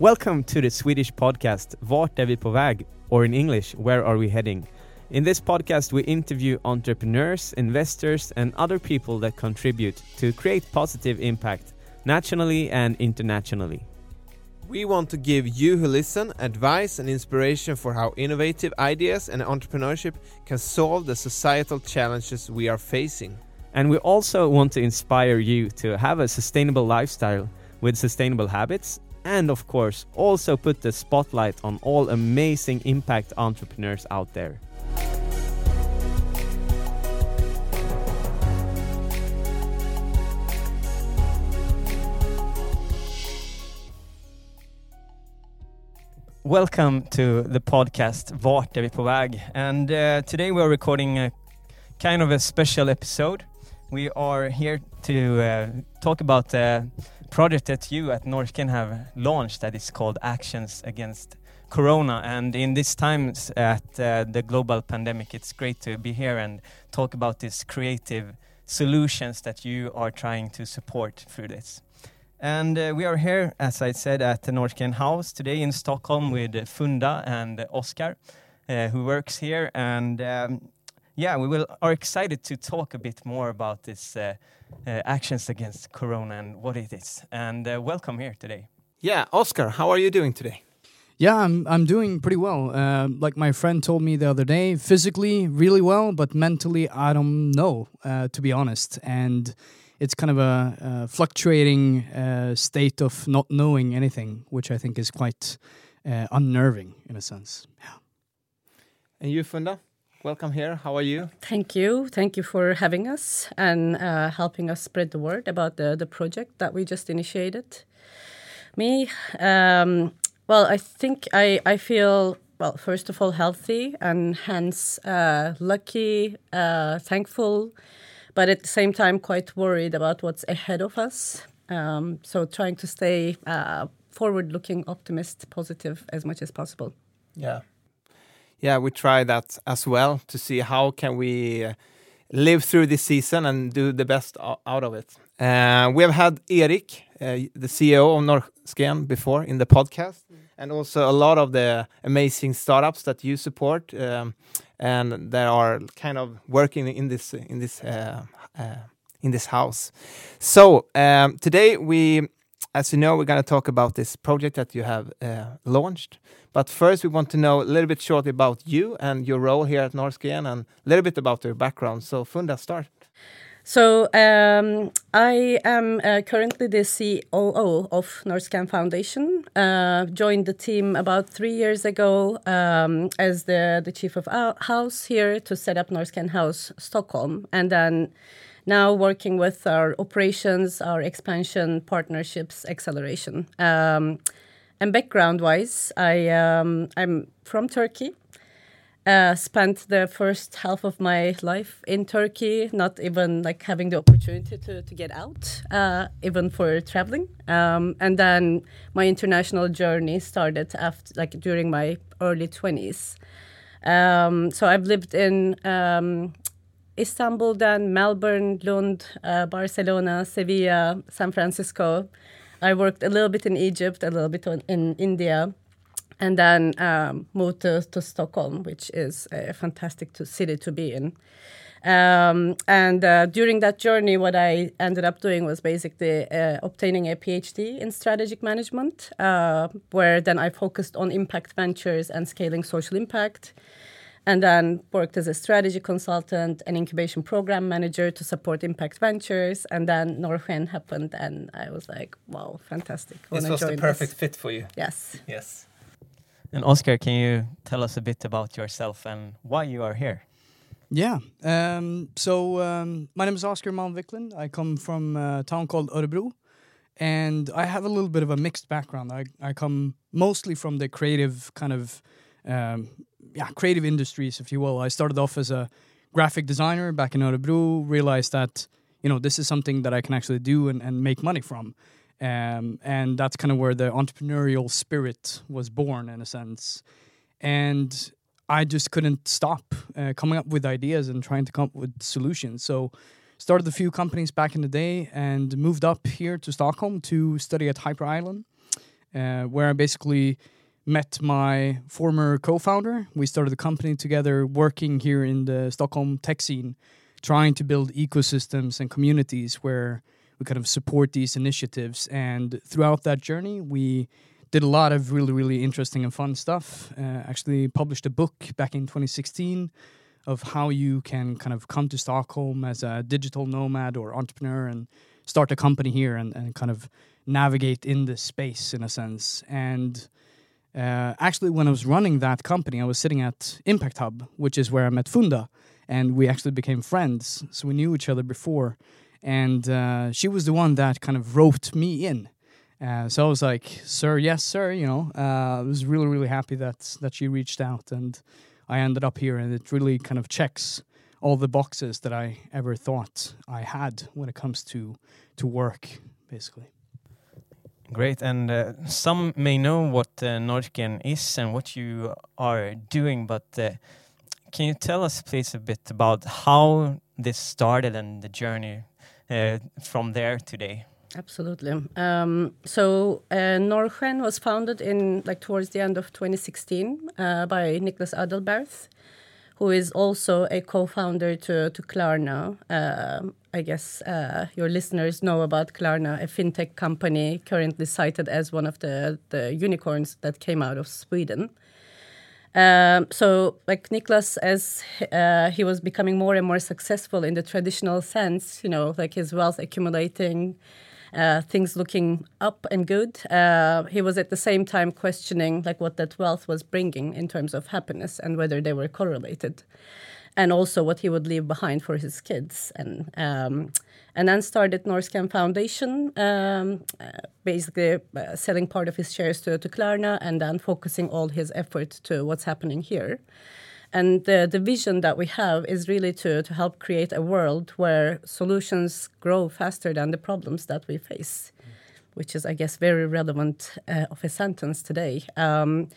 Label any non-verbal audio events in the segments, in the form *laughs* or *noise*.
Welcome to the Swedish podcast Vart är vi på väg? Or in English, Where are we heading? In this podcast, we interview entrepreneurs, investors, and other people that contribute to create positive impact nationally and internationally. We want to give you who listen advice and inspiration for how innovative ideas and entrepreneurship can solve the societal challenges we are facing. And we also want to inspire you to have a sustainable lifestyle with sustainable habits, and of course, also put the spotlight on all amazing impact entrepreneurs out there. Welcome to the podcast Vart är vi på väg? And uh, today we are recording a kind of a special episode. We are here to uh, talk about the project that you at Norrsken have launched that is called Actions Against Corona. And in these times at uh, the global pandemic, it's great to be here and talk about these creative solutions that you are trying to support through this. And uh, we are here, as I said, at the Norrsken House today in Stockholm with Funda and Oscar, uh, who works here. And um, yeah, we will are excited to talk a bit more about this uh, actions against Corona and what it is. And uh, welcome here today. Yeah, Oscar, how are you doing today? Yeah, I'm I'm doing pretty well. Uh, like my friend told me the other day, physically really well, but mentally I don't know, uh, to be honest. And it's kind of a, uh fluctuating uh, state of not knowing anything, which I think is quite uh, unnerving in a sense. Yeah. And you, Funda? Welcome here. How are you? Thank you. Thank you for having us and uh, helping us spread the word about the, the project that we just initiated. Me, um, well, I think I, I feel, well, first of all, healthy and hence uh, lucky, uh, thankful, but at the same time, quite worried about what's ahead of us. Um, so trying to stay uh, forward looking, optimist, positive as much as possible. Yeah. Yeah, we try that as well to see how can we uh, live through this season and do the best out of it. Uh, we have had Eric, uh, the CEO of Norrsken, before in the podcast, and also a lot of the amazing startups that you support, um, and that are kind of working in this in this uh, uh, in this house. So um, today we, as you know, we're going to talk about this project that you have uh, launched. But first, we want to know a little bit shortly about you and your role here at Norrsken, and a little bit about your background. So Funda, start. So um, I am uh, currently the COO of Norrsken Foundation. Uh, joined the team about three years ago um, as the, the chief of house here to set up Norrsken House Stockholm, and then now working with our operations, our expansion, partnerships, acceleration. Um, and background-wise, I um, I'm from Turkey. Uh, spent the first half of my life in Turkey, not even like having the opportunity to, to get out, uh, even for traveling. Um, and then my international journey started after, like during my early twenties. Um, so I've lived in um, Istanbul, then Melbourne, Lund, uh, Barcelona, Sevilla, San Francisco. I worked a little bit in Egypt, a little bit on, in India, and then um, moved to, to Stockholm, which is a fantastic to, city to be in. Um, and uh, during that journey, what I ended up doing was basically uh, obtaining a PhD in strategic management, uh, where then I focused on impact ventures and scaling social impact. And then worked as a strategy consultant and incubation program manager to support impact ventures. And then Norrsken happened, and I was like, wow, fantastic. This was the perfect this. fit for you. Yes. Yes. And Oscar, can you tell us a bit about yourself and why you are here? Yeah. Um, so um, my name is Oscar Malmviklund. I come from a town called Örebro. and I have a little bit of a mixed background. I, I come mostly from the creative kind of, um, yeah, creative industries, if you will. I started off as a graphic designer back in Örebro, realized that, you know, this is something that I can actually do and, and make money from. Um, and that's kind of where the entrepreneurial spirit was born, in a sense. And I just couldn't stop uh, coming up with ideas and trying to come up with solutions. So started a few companies back in the day and moved up here to Stockholm to study at Hyper Island, uh, where I basically met my former co-founder. We started a company together, working here in the Stockholm tech scene, trying to build ecosystems and communities where we kind of support these initiatives. And throughout that journey, we did a lot of really, really interesting and fun stuff. Uh, actually, published a book back in 2016 of how you can kind of come to Stockholm as a digital nomad or entrepreneur and start a company here and, and kind of navigate in this space in a sense. And uh, actually, when I was running that company, I was sitting at Impact Hub, which is where I met Funda, and we actually became friends. So we knew each other before. And uh, she was the one that kind of roped me in. Uh, so I was like, "Sir, yes, sir." You know, uh, I was really, really happy that that she reached out, and I ended up here, and it really kind of checks all the boxes that I ever thought I had when it comes to to work, basically. Great, and uh, some may know what uh, is and what you are doing, but uh, can you tell us, please, a bit about how this started and the journey uh, from there today? Absolutely. Um, so uh, Norrsken was founded in like towards the end of 2016 uh, by Niklas Adalberth, who is also a co-founder to to Klarna. Uh, I guess uh, your listeners know about Klarna, a fintech company currently cited as one of the the unicorns that came out of Sweden. Um, so, like Niklas, as uh, he was becoming more and more successful in the traditional sense, you know, like his wealth accumulating, uh, things looking up and good. Uh, he was at the same time questioning like what that wealth was bringing in terms of happiness and whether they were correlated, and also what he would leave behind for his kids. And um, and then started Norrsken Foundation, um, uh, basically uh, selling part of his shares to, to Klarna and then focusing all his effort to what's happening here. And the, the vision that we have is really to, to help create a world where solutions grow faster than the problems that we face, which is, I guess, very relevant uh, of a sentence today. Um,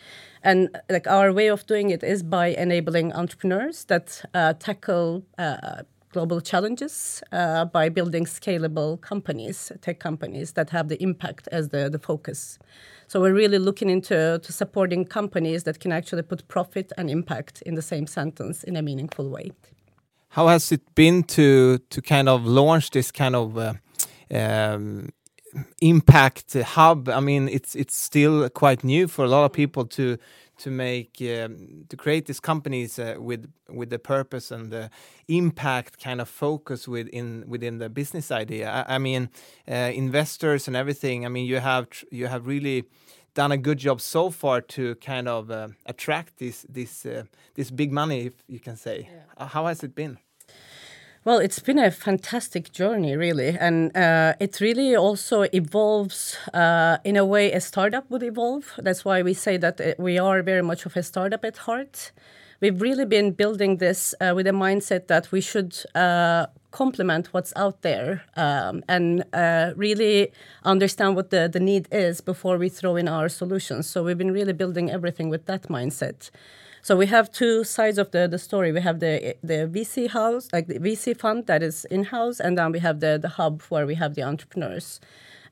and like our way of doing it is by enabling entrepreneurs that uh, tackle uh, global challenges uh, by building scalable companies, tech companies that have the impact as the, the focus. So we're really looking into to supporting companies that can actually put profit and impact in the same sentence in a meaningful way. How has it been to to kind of launch this kind of uh, um, impact hub? I mean, it's it's still quite new for a lot of people to to make um, to create these companies uh, with with the purpose and the impact kind of focus within within the business idea. I, I mean, uh, investors and everything. I mean, you have you have really done a good job so far to kind of uh, attract this this uh, this big money, if you can say. Yeah. How has it been? Well, it's been a fantastic journey, really, and uh, it really also evolves uh, in a way a startup would evolve. That's why we say that uh, we are very much of a startup at heart. We've really been building this uh, with a mindset that we should uh, complement what's out there um, and uh, really understand what the, the need is before we throw in our solutions. So we've been really building everything with that mindset. So we have two sides of the, the story. We have the the VC house, like the VC fund that is in house, and then we have the the hub where we have the entrepreneurs.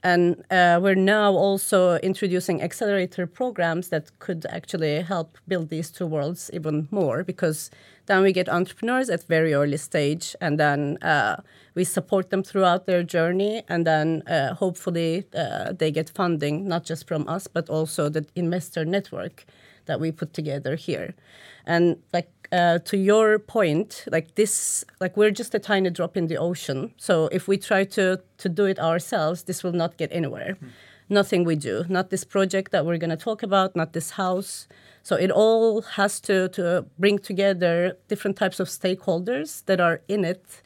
And uh, we're now also introducing accelerator programs that could actually help build these two worlds even more because then we get entrepreneurs at very early stage and then uh, we support them throughout their journey and then uh, hopefully uh, they get funding not just from us but also the investor network that we put together here. And like uh, to your point, like this, like we're just a tiny drop in the ocean. So if we try to to do it ourselves, this will not get anywhere. Mm. Nothing we do, not this project that we're going to talk about, not this house. So it all has to to bring together different types of stakeholders that are in it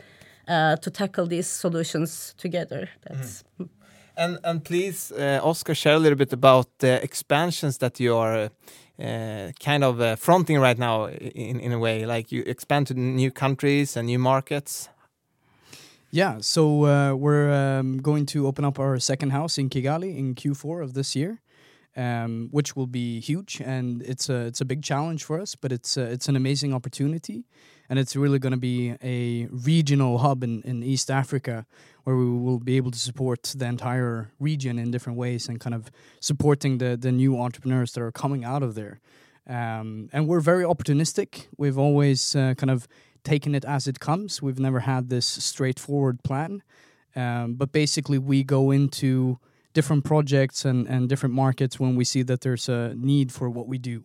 uh, to tackle these solutions together. That's. Mm. And and please, uh, Oscar, share a little bit about the expansions that you are uh, kind of uh, fronting right now in in a way. Like you expand to new countries and new markets. Yeah, so uh, we're um, going to open up our second house in Kigali in Q4 of this year, um, which will be huge, and it's a it's a big challenge for us, but it's uh, it's an amazing opportunity, and it's really going to be a regional hub in, in East Africa where we will be able to support the entire region in different ways and kind of supporting the the new entrepreneurs that are coming out of there. Um, and we're very opportunistic. We've always uh, kind of taken it as it comes. We've never had this straightforward plan. Um, but basically, we go into different projects and, and different markets when we see that there's a need for what we do.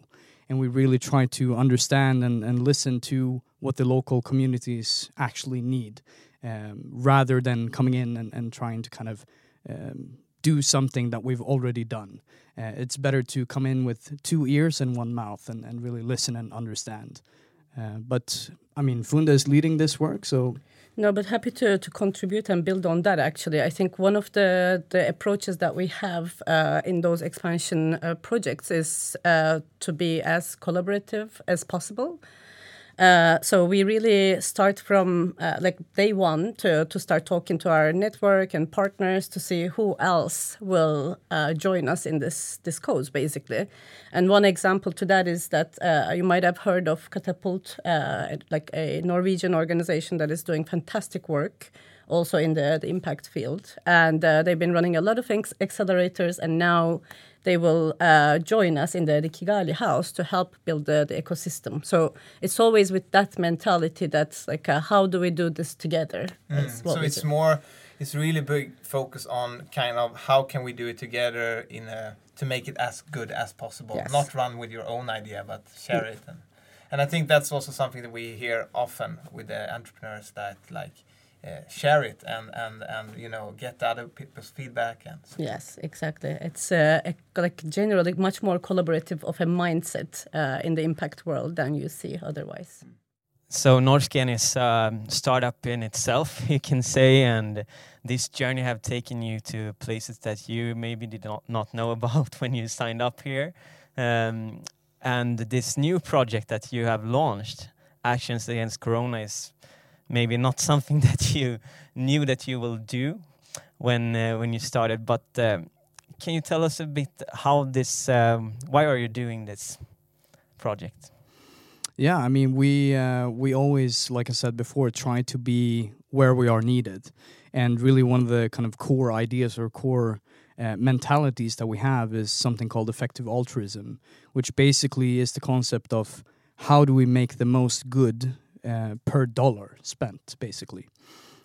And we really try to understand and, and listen to what the local communities actually need um, rather than coming in and, and trying to kind of um, do something that we've already done. Uh, it's better to come in with two ears and one mouth and, and really listen and understand. Uh, but I mean, Funda is leading this work, so. No, but happy to, to contribute and build on that. Actually, I think one of the, the approaches that we have uh, in those expansion uh, projects is uh, to be as collaborative as possible. Uh, so we really start from uh, like day one to, to start talking to our network and partners to see who else will uh, join us in this this cause basically. And one example to that is that uh, you might have heard of Katapult, uh, like a Norwegian organization that is doing fantastic work also in the, the impact field. And uh, they've been running a lot of things, accelerators, and now they will uh, join us in the, the, Kigali house to help build the, the, ecosystem. So it's always with that mentality that's like, uh, how do we do this together? Mm. So it's do. more, it's really big focus on kind of how can we do it together in a, to make it as good as possible. Yes. Not run with your own idea, but share mm. it. And, and I think that's also something that we hear often with the entrepreneurs that like, uh, share it and and and you know get other people's feedback and so. yes exactly. It's uh, a, like generally much more collaborative of a mindset uh, in the impact world than you see otherwise. So Norrsken is a um, startup in itself *laughs* you can say and this journey have taken you to places that you maybe did not, not know *laughs* about when you signed up here. Um, and this new project that you have launched actions against corona is maybe not something *laughs* that you knew that you will do when uh, when you started but uh, can you tell us a bit how this um, why are you doing this project? Yeah i mean we uh, we always like i said before try to be where we are needed. And really one of the kind of core ideas or core uh, mentalities that we have is something called effective altruism which basically is the concept of how do we make the most good uh, per dollar spent, basically.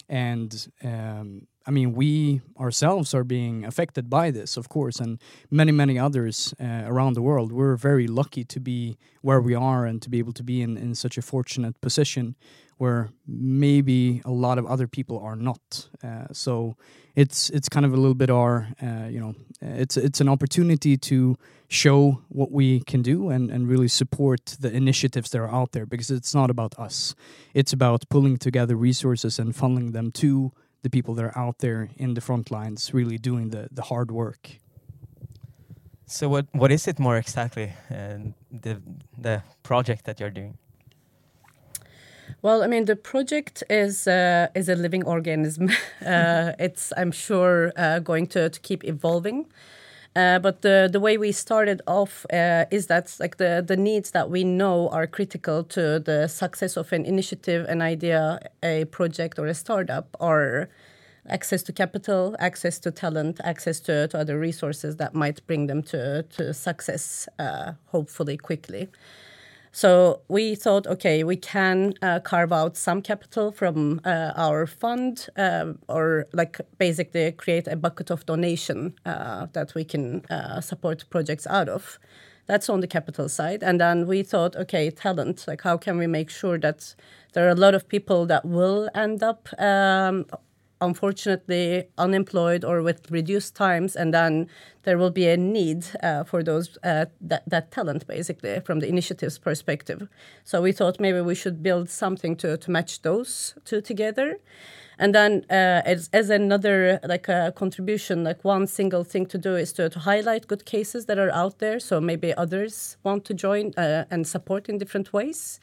And um, I mean, we ourselves are being affected by this, of course, and many, many others uh, around the world. We're very lucky to be where we are and to be able to be in, in such a fortunate position where maybe a lot of other people are not. Uh, so it's it's kind of a little bit our uh, you know it's it's an opportunity to show what we can do and, and really support the initiatives that are out there because it's not about us. It's about pulling together resources and funneling them to the people that are out there in the front lines really doing the, the hard work. So what what is it more exactly uh, the the project that you're doing? Well, I mean, the project is uh, is a living organism. *laughs* uh, it's, I'm sure, uh, going to, to keep evolving. Uh, but the the way we started off uh, is that like the the needs that we know are critical to the success of an initiative, an idea, a project, or a startup are access to capital, access to talent, access to, to other resources that might bring them to to success, uh, hopefully quickly. So we thought, okay, we can uh, carve out some capital from uh, our fund, uh, or like basically create a bucket of donation uh, that we can uh, support projects out of. That's on the capital side, and then we thought, okay, talent. Like, how can we make sure that there are a lot of people that will end up um, unfortunately unemployed or with reduced times and then there will be a need uh, for those uh, that, that talent basically from the initiatives perspective so we thought maybe we should build something to, to match those two together And then, uh, as, as another like a contribution, like one single thing to do is to, to highlight good cases that are out there. So maybe others want to join uh, and support in different ways.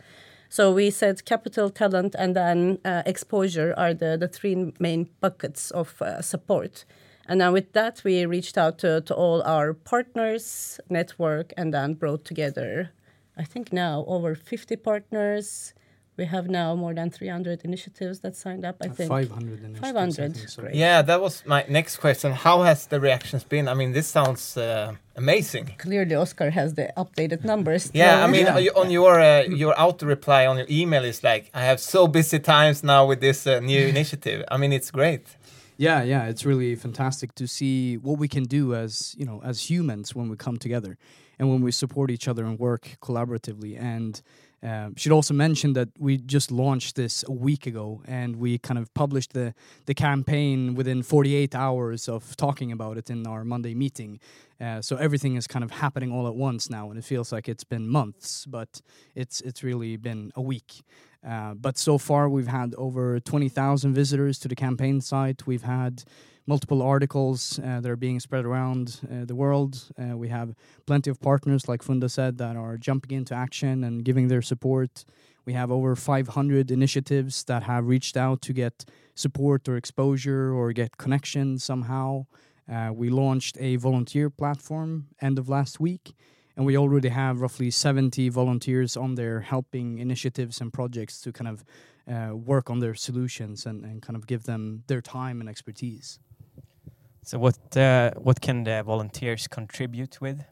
So we said capital, talent, and then uh, exposure are the, the three main buckets of uh, support. And then with that, we reached out to, to all our partners, network, and then brought together, I think now over 50 partners. We have now more than 300 initiatives that signed up, I think. 500 initiatives. 500, think, so. Yeah, that was my next question. How has the reactions been? I mean, this sounds uh, amazing. Clearly, Oscar has the updated numbers. Yeah, I mean, Yeah. on your uh, your auto reply on your email is like, I have so busy times now with this uh, new *laughs* initiative. I mean, it's great. Yeah, yeah, it's really fantastic to see what we can do as you know as humans when we come together and when we support each other and work collaboratively. And um, should also mention that we just launched this a week ago, and we kind of published the the campaign within 48 hours of talking about it in our Monday meeting. Uh, so everything is kind of happening all at once now, and it feels like it's been months, but it's it's really been a week. Uh, but so far, we've had over 20,000 visitors to the campaign site. We've had multiple articles uh, that are being spread around uh, the world. Uh, we have plenty of partners, like Funda said, that are jumping into action and giving their support. We have over 500 initiatives that have reached out to get support or exposure or get connection somehow. Uh, we launched a volunteer platform end of last week and we already have roughly 70 volunteers on there helping initiatives and projects to kind of uh, work on their solutions and, and kind of give them their time and expertise. So what uh, what can the volunteers contribute with?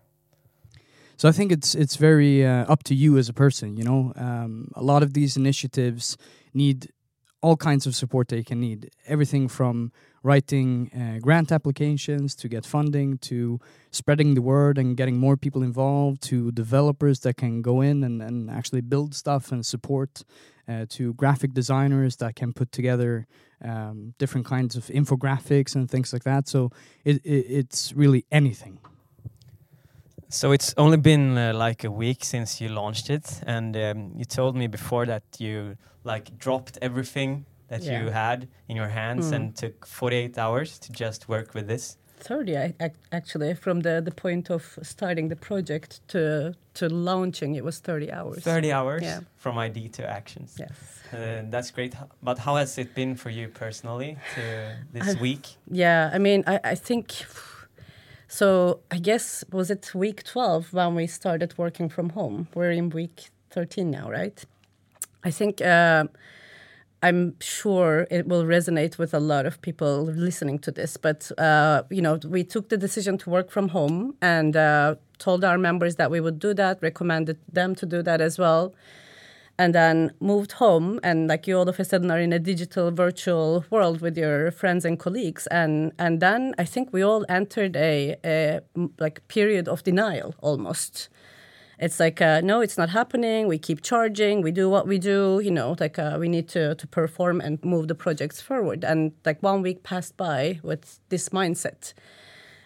So I think it's it's very uh, up to you as a person. You know, um, a lot of these initiatives need all kinds of support they can need. Everything from writing uh, grant applications to get funding to spreading the word and getting more people involved to developers that can go in and, and actually build stuff and support uh, to graphic designers that can put together um, different kinds of infographics and things like that. So it, it, it's really anything. So it's only been uh, like a week since you launched it, and um, you told me before that you like dropped everything that you had in your hands Mm. and took 48 hours to just work with this. 30 I- actually from the, the point of starting the project to to launching it was 30 hours 30 hours Yeah. from idea to actions. yes Uh, that's great. But how has it been for you personally to *laughs* this I- week? yeah i mean i, I think so i guess was it week 12 when we started working from home we're in week 13 now right i think uh, I'm sure it will resonate with a lot of people listening to this. But uh, you know, we took the decision to work from home and uh, told our members that we would do that. Recommended them to do that as well, and then moved home. And like you all of a sudden are in a digital, virtual world with your friends and colleagues. And and then I think we all entered a like period of denial almost it's like uh, no it's not happening. We keep charging. We do what we do you know like uh, we need to, to perform and move the projects forward. And like one week passed by with this mindset.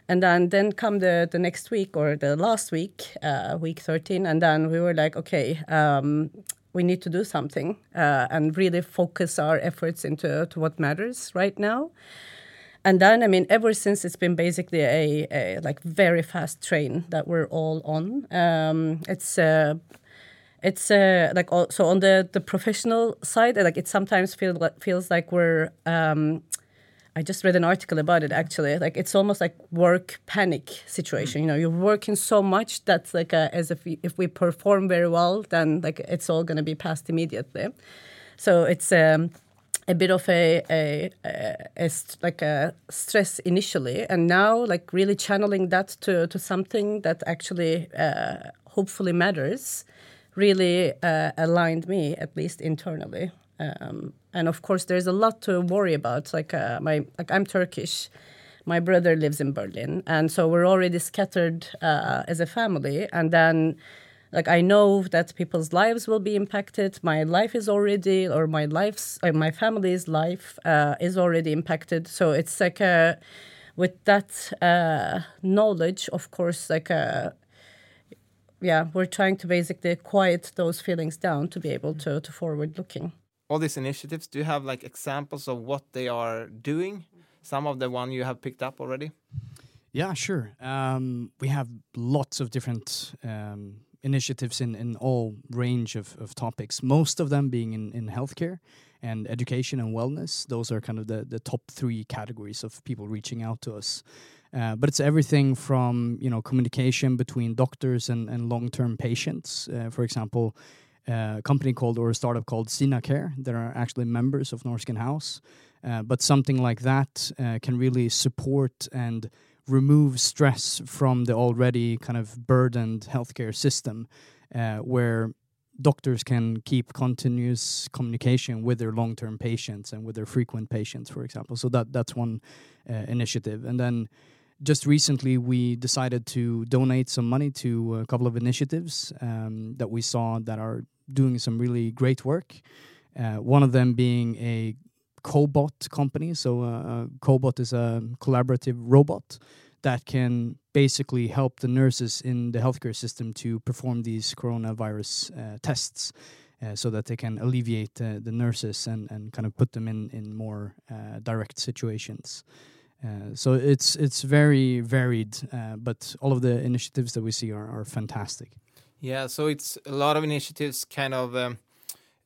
And then then come the, the next week or the last week uh, week 13 and then we were like okay um, we need to do something uh, and really focus our efforts into to what matters right now and then I mean, ever since it's been basically a, a like very fast train that we're all on. Um, it's uh, it's uh, like all, so on the the professional side, like it sometimes feels like, feels like we're. Um, I just read an article about it actually. Like it's almost like work panic situation. You know, you're working so much that's like a, as if we, if we perform very well, then like it's all going to be passed immediately. So it's. Um, a bit of a, a, a, a like a stress initially, and now like really channeling that to to something that actually uh, hopefully matters, really uh, aligned me at least internally. Um, and of course, there's a lot to worry about. Like uh, my like I'm Turkish. My brother lives in Berlin, and so we're already scattered uh, as a family. And then like I know that people's lives will be impacted. My life is already, or my life's, uh, my family's life uh, is already impacted. So it's like a, with that uh, knowledge, of course, like a, yeah, we're trying to basically quiet those feelings down to be able to to forward looking. all these initiatives, do you have like examples of what they are doing? Some of the one you have picked up already. Yeah, sure. Um, we have lots of different um, initiatives in, in all range of, of topics, most of them being in, in healthcare and education and wellness. Those are kind of the, the top three categories of people reaching out to us. Uh, but it's everything from you know communication between doctors and, and long-term patients. Uh, for example, uh, a company called or a startup called Sina Care that are actually members of Norrsken House. Uh, but something like that uh, can really support and remove stress from the already kind of burdened healthcare system, uh, where doctors can keep continuous communication with their long-term patients and with their frequent patients, for example. So that that's one uh, initiative, and then. Just recently, we decided to donate some money to a couple of initiatives um, that we saw that are doing some really great work. Uh, one of them being a Cobot company. So, uh, Cobot is a collaborative robot that can basically help the nurses in the healthcare system to perform these coronavirus uh, tests. Uh, so that they can alleviate uh, the nurses and, and kind of put them in in more uh, direct situations. Uh, so it's it's very varied, uh, but all of the initiatives that we see are, are fantastic. Yeah, so it's a lot of initiatives kind of um,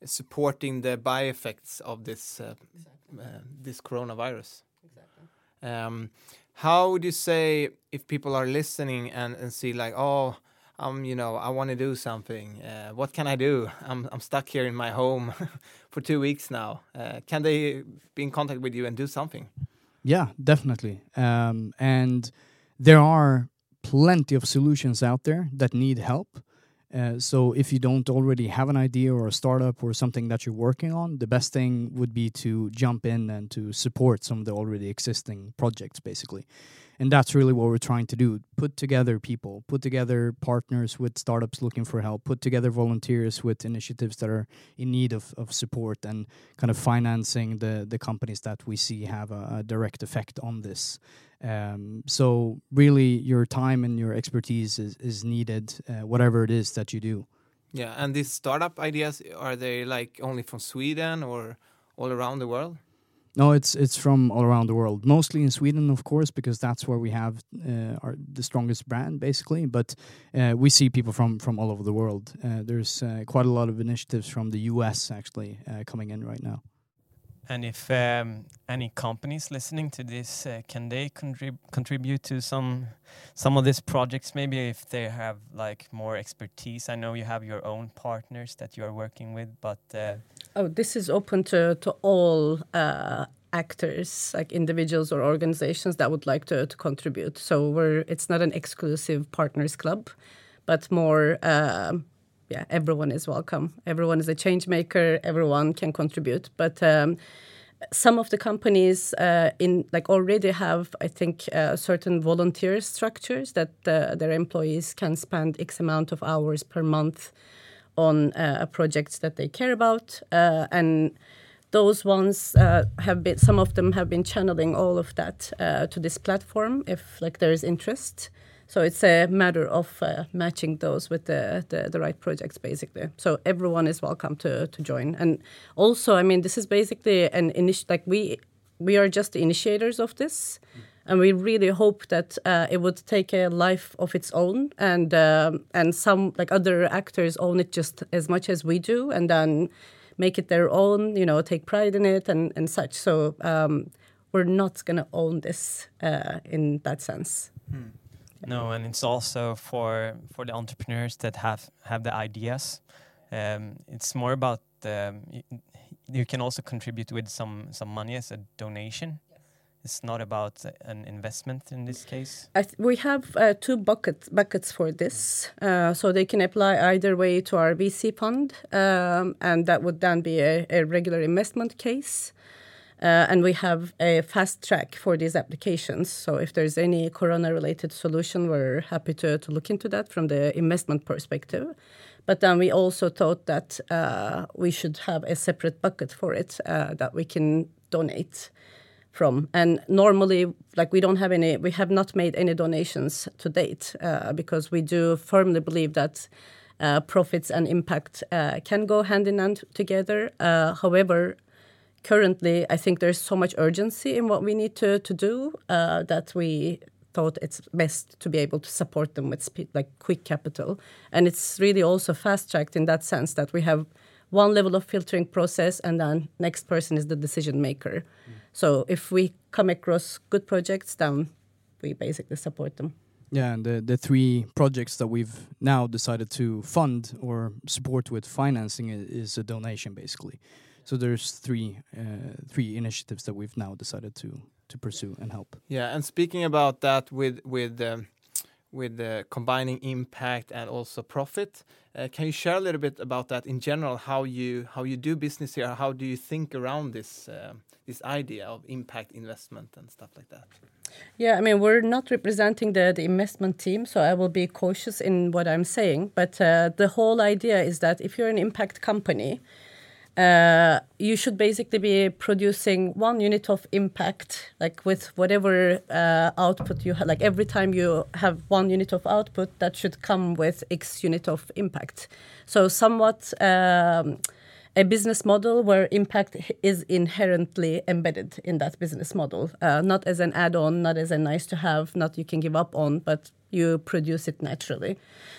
supporting the by effects of this uh, uh, this coronavirus. Exactly. Um, how would you say if people are listening and, and see like, oh, um, you know, I want to do something. Uh, what can I do? I'm I'm stuck here in my home *laughs* for two weeks now. Uh, can they be in contact with you and do something? Yeah, definitely. Um, and there are plenty of solutions out there that need help. Uh, so if you don't already have an idea or a startup or something that you're working on, the best thing would be to jump in and to support some of the already existing projects, basically. And that's really what we're trying to do: put together people, put together partners with startups looking for help, put together volunteers with initiatives that are in need of, of support, and kind of financing the the companies that we see have a, a direct effect on this. Um, so really, your time and your expertise is, is needed, uh, whatever it is that you do. Yeah, and these startup ideas are they like only from Sweden or all around the world? No, it's it's from all around the world, mostly in Sweden, of course, because that's where we have uh, our the strongest brand, basically. But uh, we see people from from all over the world. Uh, there's uh, quite a lot of initiatives from the U.S. actually uh, coming in right now. And if um, any companies listening to this, uh, can they contrib- contribute to some some of these projects? Maybe if they have like more expertise. I know you have your own partners that you are working with, but uh, Oh, this is open to to all uh, actors, like individuals or organizations that would like to, to contribute. So we're it's not an exclusive partners club, but more. Yeah, everyone is welcome. Everyone is a change maker. Everyone can contribute, but. Um, some of the companies uh, in like already have i think uh, certain volunteer structures that uh, their employees can spend x amount of hours per month on uh, projects that they care about uh, and those ones uh, have been some of them have been channeling all of that to this platform if like there is interest so it's a matter of uh, matching those with the, the, the right projects basically. So everyone is welcome to, to join. And also i mean this is basically an initiative like we we are just the initiators of this. And we really hope that uh, it would take a life of its own. And um, and some like other actors own it just as much as we do and then make it their own you know take pride in it and and such. So um, we're not going to own this uh, in that sense no, and it's also for for the entrepreneurs that have have the ideas. Um, it's more about um, y- you can also contribute with some some money as a donation. It's not about an investment in this case. Th- we have uh, two buckets buckets for this, uh, so they can apply either way to our VC fund, um, and that would then be a, a regular investment case. Uh, and we have a fast track for these applications. So if there's any corona-related solution, we're happy to, to look into that from the investment perspective. But then we also thought that uh, we should have a separate bucket for it uh, that we can donate from. And normally, like we don't have any, we have not made any donations to date uh, because we do firmly believe that uh, profits and impact uh, can go hand in hand together. However, currently, I think there's so much urgency in what we need to, to do uh, that we thought it's best to be able to support them with speed, like quick capital. And it's really also fast tracked in that sense that we have one level of filtering process and then next person is the decision maker. Mm. So if we come across good projects, then we basically support them. Yeah, and the, the three projects that we've now decided to fund or support with financing is a donation basically. So there's three uh, three initiatives that we've now decided to to pursue and help. Yeah, and speaking about that with with um, with uh, combining impact and also profit, uh, can you share a little bit about that in general? How you how you do business here? How do you think around this uh, this idea of impact investment and stuff like that? Yeah, I mean, we're not representing the, the investment team, so I will be cautious in what I'm saying. But uh, the whole idea is that if you're an impact company, uh, you should basically be producing one unit of impact, like with whatever uh, output you have. Like every time you have one unit of output, that should come with X unit of impact. So somewhat. Um, a business model where impact is inherently embedded in that business model, uh, not as an add-on, not as a nice to have, not you can give up on, but you produce it naturally.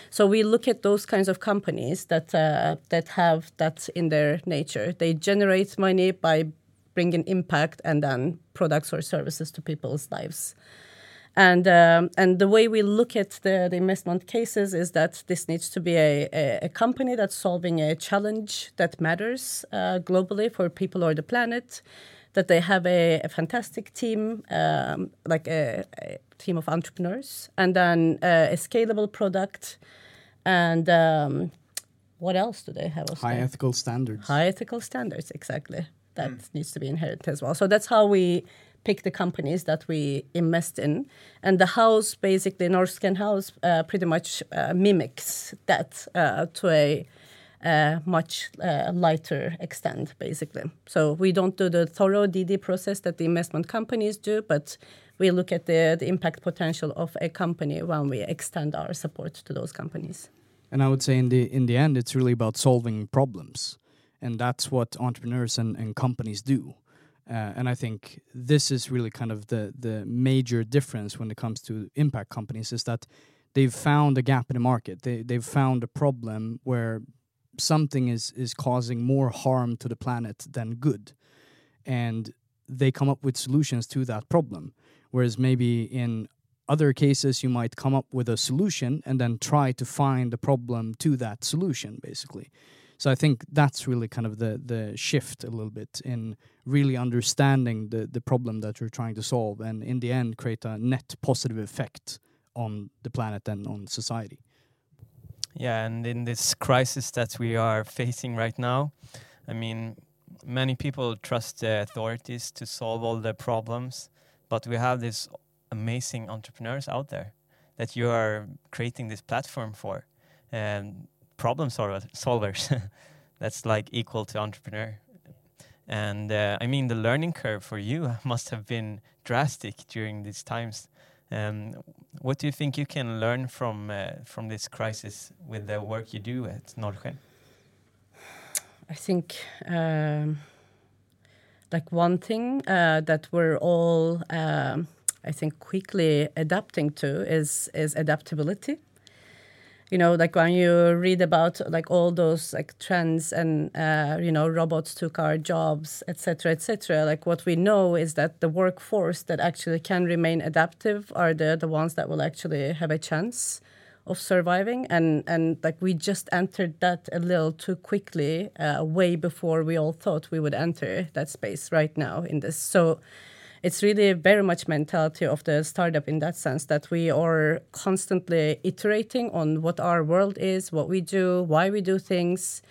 So we look at those kinds of companies that uh, that have that in their nature. They generate money by bringing impact and then products or services to people's lives. And um, and the way we look at the, the investment cases is that this needs to be a, a, a company that's solving a challenge that matters uh, globally for people or the planet. That they have a, a fantastic team, um, like a, a, team of entrepreneurs, and then uh, a scalable product, and um, what else do they have? High ethical standards. High ethical standards, exactly. That mm. needs to be inherent as well. So that's how we pick the companies that we invest in. And the house, basically, Norrsken House, uh, pretty much uh, mimics that uh, to a uh, much uh, lighter extent, basically. So we don't do the thorough DD process that the investment companies do, but we look at the, the impact potential of a company when we extend our support to those companies. And I would say in the in the end, it's really about solving problems, and that's what entrepreneurs and, and companies do. Uh, and I think this is really kind of the the major difference when it comes to impact companies is that they've found a gap in the market. They they've found a problem where something is is causing more harm to the planet than good, and they come up with solutions to that problem. Whereas maybe in other cases you might come up with a solution and then try to find the problem to that solution, basically. So I think that's really kind of the the shift a little bit in really understanding the the problem that you're trying to solve, and in the end create a net positive effect on the planet and on society. Yeah, and in this crisis that we are facing right now, I mean, many people trust the authorities to solve all the problems, but we have these amazing entrepreneurs out there that you are creating this platform for. And problem solvers. *laughs* That's like equal to entrepreneur. And uh, I mean, the learning curve for you *laughs* must have been drastic during these times. Um, what do you think you can learn from uh, from this crisis with the work you do at Norrsken? I think um, like one thing uh, that we're all, um, I think, quickly adapting to is is adaptability you know like when you read about like all those like trends and uh, you know robots took our jobs etc etc like what we know is that the workforce that actually can remain adaptive are the the ones that will actually have a chance of surviving. And and like we just entered that a little too quickly uh, way before we all thought we would enter that space right now in this. So it's really very much mentality of the startup in that sense that we are constantly iterating on what our world is, what we do, why we do things,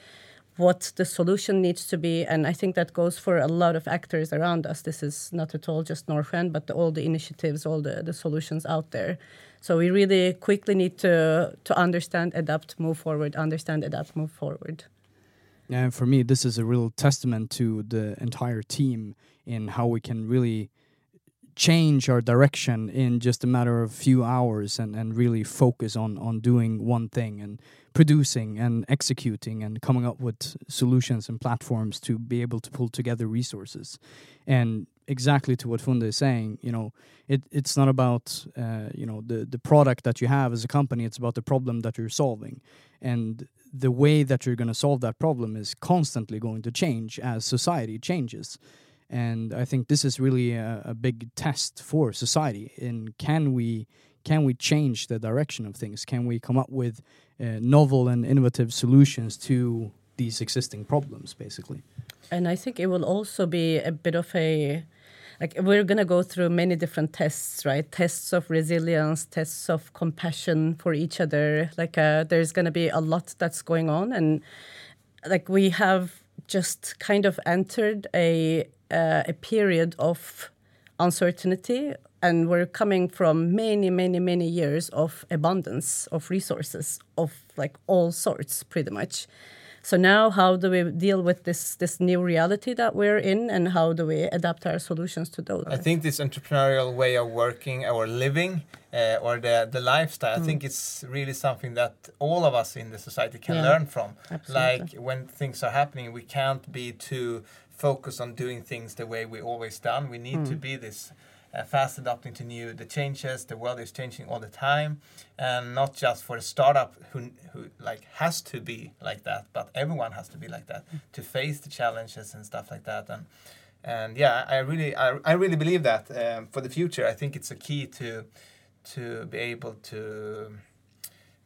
what the solution needs to be. And I think that goes for a lot of actors around us. This is not at all just Norrsken, but the, all the initiatives, all the, the solutions out there. So we really quickly need to to understand, adapt, move forward, understand, adapt, move forward. And for me, this is a real testament to the entire team in how we can really change our direction in just a matter of a few hours and, and really focus on on doing one thing and producing and executing and coming up with solutions and platforms to be able to pull together resources. And exactly to what Funda is saying, you know, it, it's not about uh, you know the the product that you have as a company. It's about the problem that you're solving, and the way that you're going to solve that problem is constantly going to change as society changes. And I think this is really a, a big test for society. In can we can we change the direction of things? Can we come up with uh, novel and innovative solutions to these existing problems, basically? And I think it will also be a bit of a like we're going to go through many different tests right? Tests of resilience tests of compassion for each other. Like uh, there's going to be a lot that's going on. And like we have just kind of entered a uh, a period of uncertainty. And we're coming from many many many years of abundance of resources of like all sorts pretty much so now, how do we deal with this this new reality that we're in, and how do we adapt our solutions to those? I think this entrepreneurial way of working or living, uh, or the the lifestyle, mm. I think it's really something that all of us in the society can yeah. learn from. Absolutely. Like when things are happening, we can't be too focused on doing things the way we always done. We need mm. to be this uh, fast adapting to new the changes. The world is changing all the time, and not just for a startup who who like has to be like that, but everyone has to be like that mm. to face the challenges and stuff like that. And and yeah, I really I, I really believe that um, for the future. I think it's a key to to be able to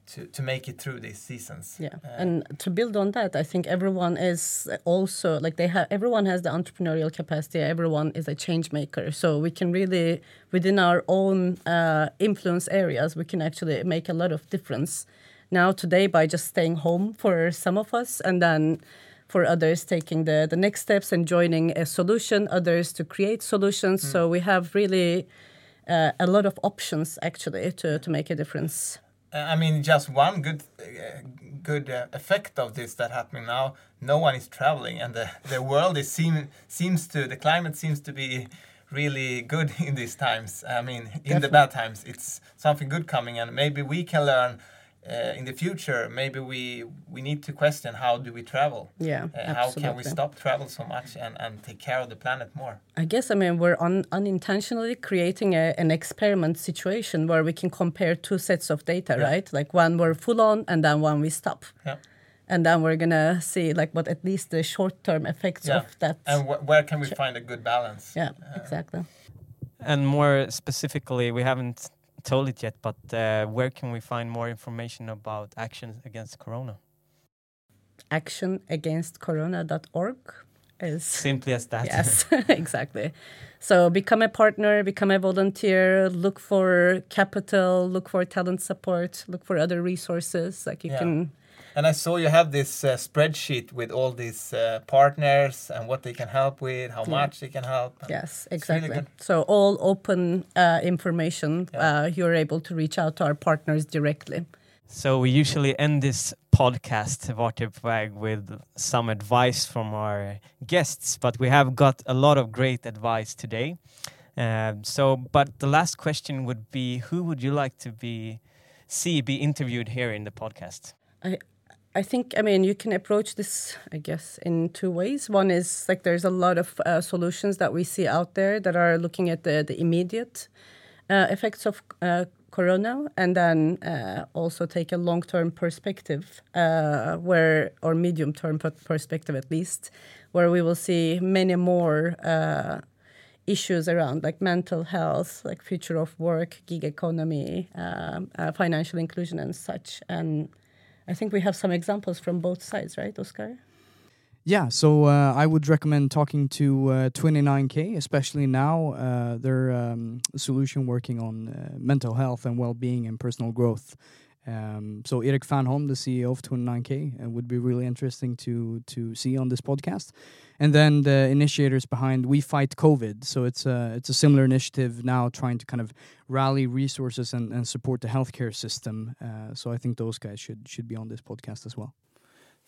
to, to make it through these seasons. Yeah, uh, and to build on that, I think everyone is also like they have. Everyone has the entrepreneurial capacity. Everyone is a change maker. So we can really, within our own uh, influence areas, we can actually make a lot of difference. Now today, by just staying home for some of us, and then for others taking the the next steps and joining a solution, others to create solutions. Mm. So we have really. Uh, a lot of options actually to, to make a difference. I mean, just one good uh, good uh, effect of this that happening now. No one is traveling, and the the world is seem seems to the climate seems to be really good *laughs* in these times. I mean, in Definitely. the bad times, it's something good coming, and maybe we can learn uh, in the future, maybe we we need to question how do we travel? Yeah, uh, how can we stop travel so much and, and take care of the planet more? I guess I mean we're un unintentionally creating a, an experiment situation where we can compare two sets of data, yeah. right? Like one we're full on, and then one we stop. Yeah. And then we're gonna see like what at least the short term effects yeah. of that. And wh where can we find a good balance? Yeah, uh, exactly. And more specifically, we haven't told it yet, but uh, where can we find more information about Action Against Corona? Actionagainstcorona.org is simply as that. Yes, *laughs* *laughs* exactly. So become a partner, become a volunteer, look for capital, look for talent support, look for other resources. Like you yeah. can and I saw you have this uh, spreadsheet with all these uh, partners and what they can help with, how yeah. much they can help. Yes, exactly. Really so all open uh, information, yeah. Uh, you're able to reach out to our partners directly. So we usually end this podcast, Waterwag, with some advice from our guests, but we have got a lot of great advice today. Um, so, but the last question would be, who would you like to be see be interviewed here in the podcast? I I think, I mean, you can approach this, I guess, in two ways. One is like there's a lot of uh, solutions that we see out there that are looking at the, the immediate uh, effects of uh, corona and then uh, also take a long term perspective, uh, where, or medium term perspective at least, where we will see many more uh, issues around like mental health, like future of work, gig economy, um, financial inclusion, and such. And I think we have some examples from both sides, right, Oscar? Yeah, so uh, I would recommend talking to uh, 29K, especially now. Uh, their um, solution working on uh, mental health and well being and personal growth. Um, so Erik Fernholm, the CEO of 29K, uh, would be really interesting to to see on this podcast. And then the initiators behind We Fight COVID. So it's a it's a similar initiative now, trying to kind of rally resources and, and support the healthcare system. Uh, so I think those guys should should be on this podcast as well.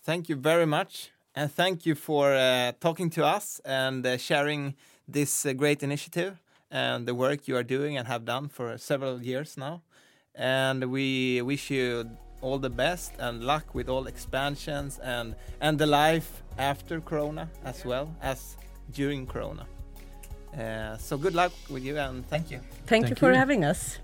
Thank you very much, and thank you for uh, talking to us and uh, sharing this uh, great initiative and the work you are doing and have done for several years now and we wish you all the best and luck with all expansions and and the life after Corona as well as during Corona. Uh, so good luck with you and thank you. Thank, Thank you for you. having us.